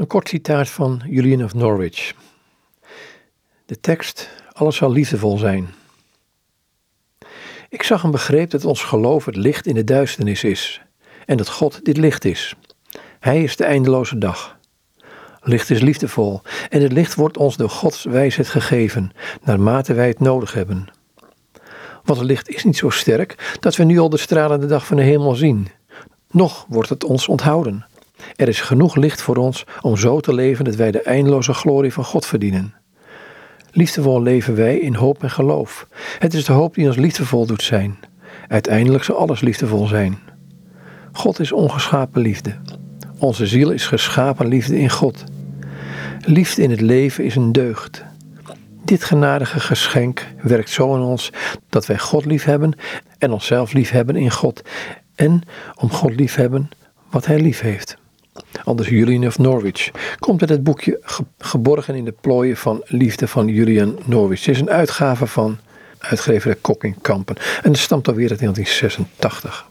Een kort citaat van Julian of Norwich. De tekst: Alles zal liefdevol zijn. Ik zag en begreep dat ons geloof het licht in de duisternis is en dat God dit licht is. Hij is de eindeloze dag. Licht is liefdevol en het licht wordt ons door Gods wijsheid gegeven, naarmate wij het nodig hebben. Want het licht is niet zo sterk dat we nu al de stralende dag van de hemel zien. Nog wordt het ons onthouden. Er is genoeg licht voor ons om zo te leven dat wij de eindeloze glorie van God verdienen. Liefdevol leven wij in hoop en geloof. Het is de hoop die ons liefdevol doet zijn. Uiteindelijk zal alles liefdevol zijn. God is ongeschapen liefde. Onze ziel is geschapen liefde in God. Liefde in het leven is een deugd. Dit genadige geschenk werkt zo in ons dat wij God liefhebben en onszelf liefhebben in God. En om God liefhebben wat Hij lief heeft. Anders Julian of Norwich. Komt uit het boekje Geborgen in de plooien van liefde van Julian Norwich. Het is een uitgave van uitgeverij Kok in Kampen. En het stamt alweer uit 1986.